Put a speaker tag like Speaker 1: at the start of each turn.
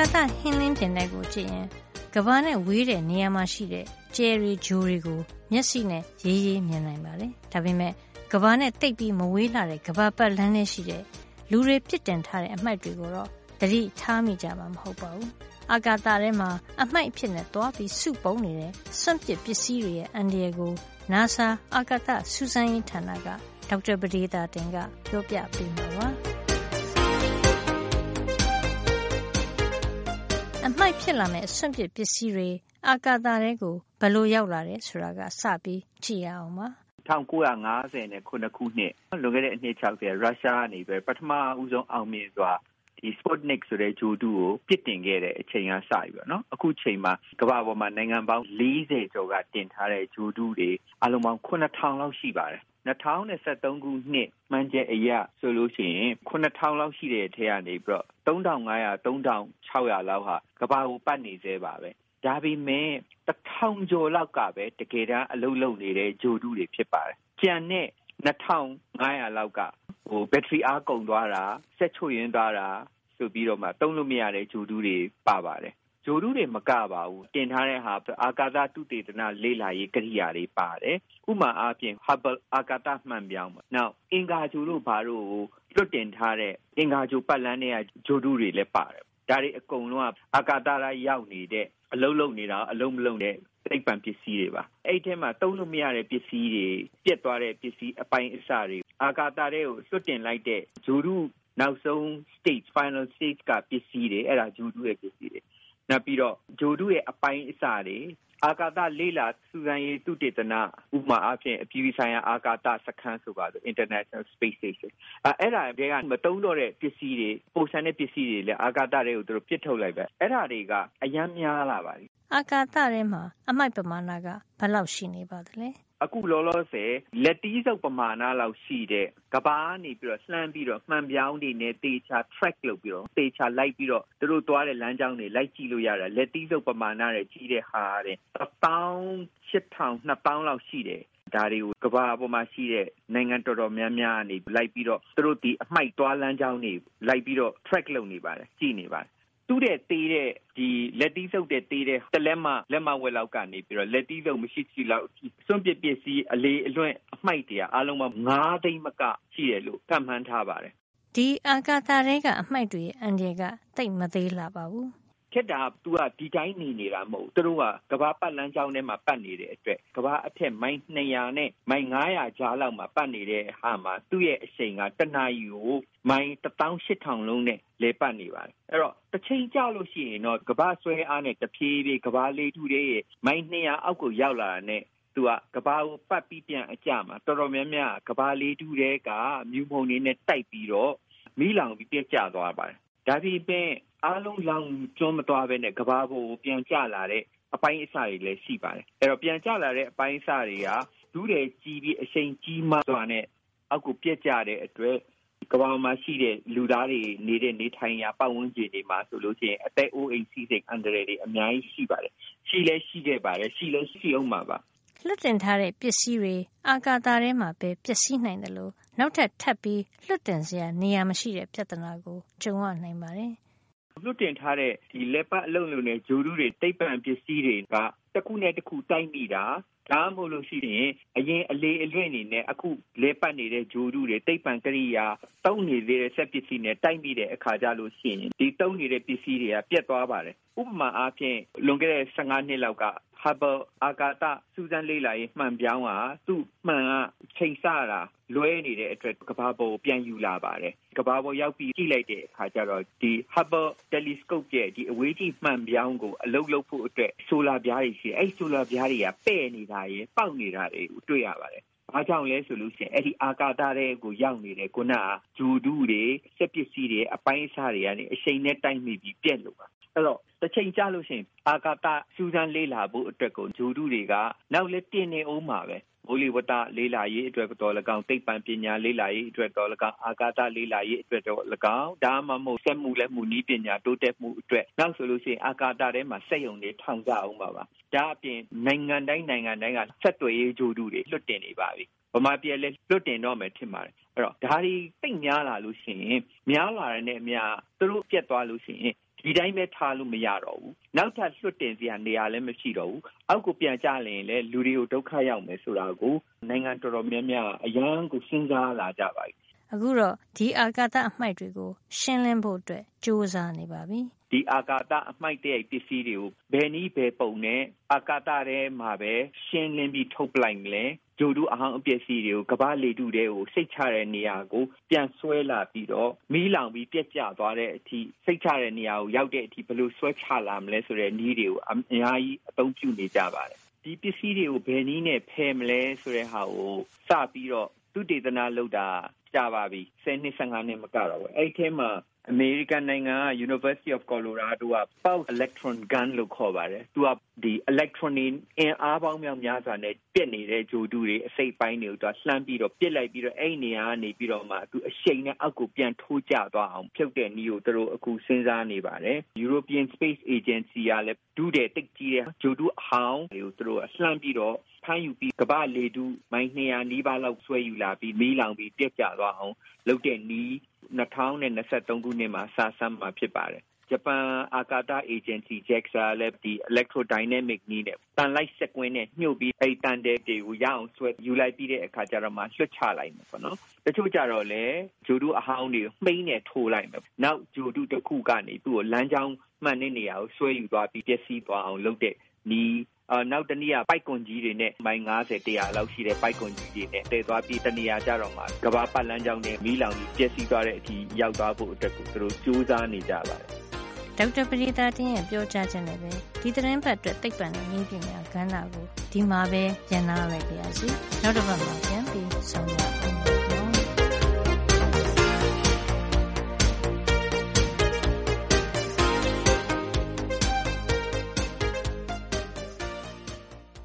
Speaker 1: ကာသဟင်းလင်းပြင်တဲ့ကိုကြည့်ရင်ကဘာနဲ့ဝေးတဲ့နေရာမှာရှိတဲ့ကျယ်ရီဂျိုတွေကိုမျက်စိနဲ့ရေးရေးမြင်နိုင်ပါတယ်။ဒါပေမဲ့ကဘာနဲ့တိတ်ပြီးမဝေးလာတဲ့ကဘာပတ်လမ်းနဲ့ရှိတဲ့လူတွေပြစ်တင်ထားတဲ့အမှတ်တွေကိုတော့တတိထားမိကြမှာမဟုတ်ပါဘူး။အာကာသထဲမှာအမှိုက်အဖြစ်နဲ့သွားပြီးစုပုံနေတဲ့စွန့်ပစ်ပစ္စည်းတွေရဲ့အန္တရာယ်ကို NASA အာကာသစူးစမ်းရေးဌာနကဒေါက်တာပဒေသာတင်ကပြောပြပေးမှာပါ။ အမှိုက်ဖြစ်လာမယ့် စွန့်ပစ်ပစ္စည်းတွေ အာကာသထဲကို ဘယ်လိုရောက်လာတယ် ဆိုတာကစပြီး ကြည့်ရအောင်ပါ
Speaker 2: 1950နဲ့ခုနှစ်ခုနှစ် လွန်ခဲ့တဲ့ အနှစ်60ရုရှားကနေပဲပထမဦးဆုံး အောင်မြင်စွာဒီ Sputnik ဆိုတဲ့ဂျိုတူကိုပြစ်တင်ခဲ့တဲ့အချိန်က စပြီပေါ့နော်အခုချိန်မှာ ကမ္ဘာပေါ်မှာ နိုင်ငံပေါင်း40ကျော်က တင်ထားတဲ့ဂျိုတူတွေအလုံးပေါင်း9000လောက် ရှိပါတယ် 2023ခုနှစ်မှန်းချက်အရဆိုလို့ရှိရင်9000လောက်ရှိတဲ့အထက်ကနေပြီးတော့3500 3600လောက်ဟာကဘာကိုပတ်နေသေးပါပဲဒါပေမဲ့တထောင်ကျော်လောက်ကပဲတကယ်တမ်းအလုပ်လုပ်နေတဲ့ဂျိုတူတွေဖြစ်ပါတယ်ကျန်တဲ့2500လောက်ကဟိုဘက်ထရီအားကုန်သွားတာဆက်ချွတ်ရင်းသွားတာဆိုပြီးတော့မှတုံးလို့မရတဲ့ဂျိုတူတွေပါပါတယ် ဂျိုတုတွေမကပါဘူးတင်ထားတဲ့ဟာအာကာသတုတေသနလေ့လာရေးကိရိယာတွေပါတယ်ဥမာအားဖြင့် Hubble အာကာသမှန်ပြောင်းပါနောက်အင်္ဂါဂျိုတို့ဘာလို့လွတ်တင်ထားတဲ့အင်္ဂါဂျိုပတ်လန်းတွေကဂျိုတုတွေလည်းပါတယ်ဒါတွေအကုန်လုံးကအာကာသရာရောက်နေတဲ့အလုံးလုံးနေတာအလုံးမလုံးတဲ့သိပ္ပံပစ္စည်းတွေပါအဲ့ထဲမှာသုံးလို့မရတဲ့ပစ္စည်းတွေပြက်သွားတဲ့ပစ္စည်းအပိုင်းအစတွေအာကာသတွေကိုလွတ်တင်လိုက်တဲ့ဂျိုတုနောက်ဆုံး stage final stage ကပစ္စည်းတွေအဲ့ဒါဂျိုတုရဲ့ပစ္စည်းတွေ နောက်ပြီးတော့ဂျိုတုရဲ့အပိုင်းအစတွေအာကာသလေးလာစူဇန်ရေးသုတေသနဥပမာအဖြစ်အပြည်ပြည်ဆိုင်ရာအာကာသစခန်းဆိုပါတော့ International Space Station အဲအဲ့ဒါတွေကမတုံးတော့တဲ့ပစ္စည်းတွေပုံစံတဲ့ပစ္စည်းတွေလည်းအာကာသတွေကိုသူတို့ပြစ်ထုတ်လိုက်ပဲအဲ့ဒါတွေကအယမ်းများလာပါပြီ
Speaker 1: အာကာသထဲမှာအမိုက်ပမာဏကဘယ်လောက်ရှိနေပါသလဲ
Speaker 2: အခုလောလောဆယ်လက်တီးစုပ်ပမာဏလောက်ရှိတဲ့ကဘာနေပြီးတော့လှမ်းပြီးတော့မှန်ပြောင်းနေနဲ့တေချာ track လုပ်ပြီးတော့တေချာလိုက်ပြီးတော့သူတို့သွားတဲ့လမ်းကြောင်းတွေလိုက်ကြည့်လို့ရတာလက်တီးစုပ်ပမာဏတွေကြီးတဲ့ဟာတဲ့18000 2000လောက်ရှိတယ်ဒါတွေကိုကဘာပေါ်မှာရှိတဲ့နိုင်ငံတော်တော်များများနေလိုက်ပြီးတော့သူတို့ဒီအမိုက်သွားလမ်းကြောင်းတွေလိုက်ပြီးတော့ track လုပ်နေပါတယ်ကြည့်နေပါတယ် တူးတဲ့သေးတဲ့ဒီလက်တီးစုပ်တဲ့သေးတဲ့တလက်မလက်မဝက်လောက်ကနေပြီးတော့လက်တီးစုပ်မရှိရှိလောက်စွန့်ပစ်ပစ္စည်းအလေးအလွင့်အမိုက်တရားအလုံးပေါင်း9သိန်းမကရှိတယ်လို့ကန့်မှန်းထားပါတယ်
Speaker 1: ဒီအာကာသတွေကအမိုက်တွေအန်ဒီကတိတ်မသေးလာပါဘူး
Speaker 2: ခက်တာ तू ကဒီတိုင်းနေနေတာမဟုတ်သူတို့ကကဘာပတ်လန်းကြောင်းထဲမှာ ပတ်နေတဲ့အတွက်ကဘာအထက် မိုင်200နဲ့ မိုင်900ကြားလောက်မှာ ပတ်နေတဲ့ဟာမှာ သူ့ရဲ့အချိန်က တနာရီကို မိုင်18000လုံးနဲ့လဲပတ်နေပါတယ် အဲ့တော့တစ်ချိန်ကြာလို့ရှိရင်တော့ကဘာဆွဲအားနဲ့ တဖြည်းဖြည်းကဘာလေးထုတွေရဲ့ မိုင်200အောက်ကို ရောက်လာတာနဲ့ သူကကဘာကိုပတ်ပြီး ပြန်အကြမှာ တော်တော်များများကဘာလေးတူတဲ့ကမြူမုံနေနဲ့ တိုက်ပြီးတော့မိလောင်ပြီးပြက်ကျသွားပါတယ် ဒါပေမဲ့ အားလုံးလောင်ကျွန်းမသွားဘဲနဲ့ကဘာပေါ်ကိုပြန်ကျလာတဲ့အပိုင်းအစတွေလည်းရှိပါတယ်အဲ့တော့ပြန်ကျလာတဲ့အပိုင်းအစတွေကဒူးတယ်ကြီးပြီးအရှိန်ကြီးမှစွာနဲ့အောက်ကိုပြက်ကျတဲ့အတွက်ကဘာမှာရှိတဲ့လူသားတွေနေတဲ့နေထိုင်ရာပတ်ဝန်းကျင်တွေမှာဆိုလို့ရှိရင်အသက်အိုးအိမ်စီးစိမ်အန္တရာယ်တွေအများကြီးရှိပါတယ်ရှိလဲရှိခဲ့ပါတယ်ရှိလဲရှိအောင်ပါပါ
Speaker 1: လွတ်တင်ထားတဲ့ပစ္စည်းတွေအာကာသထဲမှာပဲပျက်စီးနိုင်တယ်လို့နောက်ထပ်ထပ်ပြီးလွတ်တင်စရာနေရာမရှိတဲ့ပြဿနာကိုကြုံရနိုင်ပါတယ်။
Speaker 2: လွတ်တင်ထားတဲ့ဒီလက်ပတ်အလုံးလုံးနဲ့ဂျိုရုတွေတိတ်ပံပစ္စည်းတွေကတစ်ခုနဲ့တစ်ခု တိုက်မိတာ ဒါမှမဟုတ်လို့ရှိရင် အရင်အလေအလွင့်နေနဲ့ အခုလဲပတ်နေတဲ့ဂျိုရုတွေတိတ်ပံကရိယာတုံးနေသေးတဲ့ဆက်ပစ္စည်းနဲ့ တိုက်မိတဲ့အခါကြလို့ရှိရင် ဒီတုံးနေတဲ့ ပစ္စည်းတွေကပြတ်သွားပါတယ် ဥပမာအားဖြင့် လွန်ခဲ့တဲ့15နှစ်လောက်က Hubble အာကာသစူးစမ်းလေ့လာရေးမှန်ပြောင်းကသူ့မှန်ကချိန်ဆတာလွဲနေတဲ့အတွက်ကဘာပေါ်ပြန်ယူလာပါတယ်ကဘာပေါ်ရောက်ပြီးကြည့်လိုက်တဲ့အခါကျတော့ဒီ Hubble telescope ရဲ့ဒီအဝေးကြီးမှန်ပြောင်းကိုအလုတ်လုတ်ဖို့အတွက်ဆိုလာပြားတွေရှိအဲ့ဆိုလာပြားတွေကပဲ့နေတာရယ်ပေါက်နေတာတွေကိုတွေ့ရပါတယ်ဘာကြောင့်လဲဆိုလို့ရှိရင်အဲ့ဒီအာကာသတွေကိုရောက်နေတဲ့ခုနကဂျူဒူတွေစက်ပစ္စည်းတွေအပိုင်းအစတွေကနေအရှိန်နဲ့တိုက်မိပြီးပြက်လို့ပါ အဲ့တော့တစ်ချိန်ကြာလို့ရှိရင်အာကာသစူးစမ်းလေ့လာဖို့အတွက်ကိုဂျိုတုတွေကနောက်လည်းတင်နေအောင်မှာပဲမိုးလေဝသလေ့လာရေးအတွက်တော်၎င်းတိတ်ပံပညာလေ့လာရေးအတွက်တော်၎င်းအာကာသလေ့လာရေးအတွက်တော်၎င်းဒါမှမဟုတ်စက်မှုလက်မှုနည်းပညာတိုးတက်မှုအတွက်နောက်ဆိုလို့ရှိရင်အာကာသထဲမှာစက်ရုံတွေထောင်ကြအောင်ပါပါဒါအပြင်နိုင်ငံတိုင်းနိုင်ငံတိုင်းကဆက်သွယ်ရေးဂျိုတုတွေလွတ်တင်နေပါပြီဗမာပြည်လည်းလွတ်တင်တော့မယ်ထင်ပါတယ်အဲ့တော့ဒါတွေတိတ်များလာလို့ရှိရင်များလာတဲ့နဲ့အများသူတို့ပြတ်သွားလို့ရှိရင် ဒီတိုင်းပဲထားလို့မရတော့ဘူးနောက်ထပ်လွတ်တင်စရာနေရာလည်းမရှိတော့ဘူးအောက်ကိုပြန်ကြလရင်လည်းလူတွေကိုဒုက္ခရောက်မယ်ဆိုတာကိုနိုင်ငံတော်တော်များများအရန်ကိုစဉ်းစားလာကြပါပြီ
Speaker 1: အခုတော့ဒီအာကာသအမှိုက်တွေကိုရှင်းလင်းဖို့အတွက်စူးစမ်းနေပါပြီ
Speaker 2: ဒီအာကာသအမှိုက်တဲ့ပစ္စည်းတွေကိုဘယ်နည်းဘယ်ပုံနဲ့အာကာသထဲမှာပဲရှင်းလင်းပြီးထုတ်ပလိုက်မလဲဂျိုဒူအဟောင်းအပစ္စည်းတွေကိုကဘာလေတုတွေကိုစိတ်ချတဲ့နေရာကိုပြန်ဆွဲလာပြီးတော့မီးလောင်ပြီးပြက်ကျသွားတဲ့အထိစိတ်ချတဲ့နေရာကိုရောက်တဲ့အထိဘယ်လိုဆွဲချလာမလဲဆိုတဲ့နည်းတွေကိုအများကြီးအသုံးပြုနေကြပါတယ်ဒီပစ္စည်းတွေကိုဘယ်နည်းနဲ့ဖယ်မလဲဆိုတဲ့ဟာကိုစပြီးတော့သူတေသနာလုပ်တာကြာပါပြီ10နှစ်15နှစ်မကတော့ဘူးအဲ့ဒီထဲမှာ အမေရိကန်နိုင်ငံက University of Colorado က Pulse Electron Gun လို့ခေါ်ပါတယ်။သူက ဒီ electron အင်အားပေါင်းများများစွာနဲ့ပြက်နေတဲ့ဂျိုတူတွေ အစိတ်ပိုင်းတွေကို သူလှမ်းပြီးတော့ပြစ်လိုက်ပြီးတော့ အဲ့နေရာကနေပြီးတော့မှ သူအရှိန်နဲ့ အောက်ကို ပြန်ထိုးကျသွားအောင် ဖြုတ်တဲ့နည်းကို သူတို့အခု စဉ်းစားနေပါတယ်။ European Space Agency ကလည်းဒူးတဲ့တိတ်ကြီးတဲ့ဂျိုတူအဟောင်းတွေကို သူတို့လှမ်းပြီးတော့ ဖမ်းယူပြီး ကမ္ဘာလေထု မိုင်200နီးပါးလောက် ဆွဲယူလာပြီး မီးလောင်ပြီးပြက်ကျသွားအောင် လုပ်တဲ့နည်း 2023ခုနှစ်မှာစဆန်းမှာဖြစ်ပါတယ် ဂျပန်အာကာသအေဂျင်စီ JAXA လည်း ဒီ electrodynamic နည်းနဲ့တန်လိုက်စက်ကွင်းနဲ့ညှို့ပြီး အဲ့တန်တဲ့တွေကို ရအောင်ဆွဲယူလိုက်ပြီးတဲ့အခါကျတော့မှ လွှတ်ချလိုက်မှာပေါ့နော် တချို့ကြတော့လေဂျိုဒူအဟောင်းတွေကို မှိန်းနဲ့ထိုးလိုက်မှာနောက်ဂျိုဒူတစ်ခုကနေ သူ့ကို လမ်းကြောင်းမှန်တဲ့နေရာကို ဆွဲယူသွားပြီး ပျက်စီးသွားအောင်လုပ်တဲ့နီးအာ နောက်တနည်းက ပိုက်ကွန်ကြီးတွေနဲ့ မိုင်90 100လောက်ရှိတဲ့ ပိုက်ကွန်ကြီးတွေနဲ့တည်သွားပြီး တနေရာကြတော့မှကဘာပတ်လန်းကြောင်းနဲ့မီးလောင်ပြီး ပျက်စီးသွားတဲ့အထိ ရောက်သွားဖို့အတွက်ကို သူတို့စူးစမ်းနေကြပါတယ်
Speaker 1: ဒေါက်တာပရိသတ်တင်းရဲ့ ပြောကြားချက်နဲ့ပဲ ဒီသတင်းပတ်အတွက် သိပ္ပံနဲ့နည်းပညာကဏ္ဍကို ဒီမှာပဲညှနာလိုက်ပါရစေ နောက်တစ်ပတ်မှာ ပြန်ပြီးဆုံရအောင်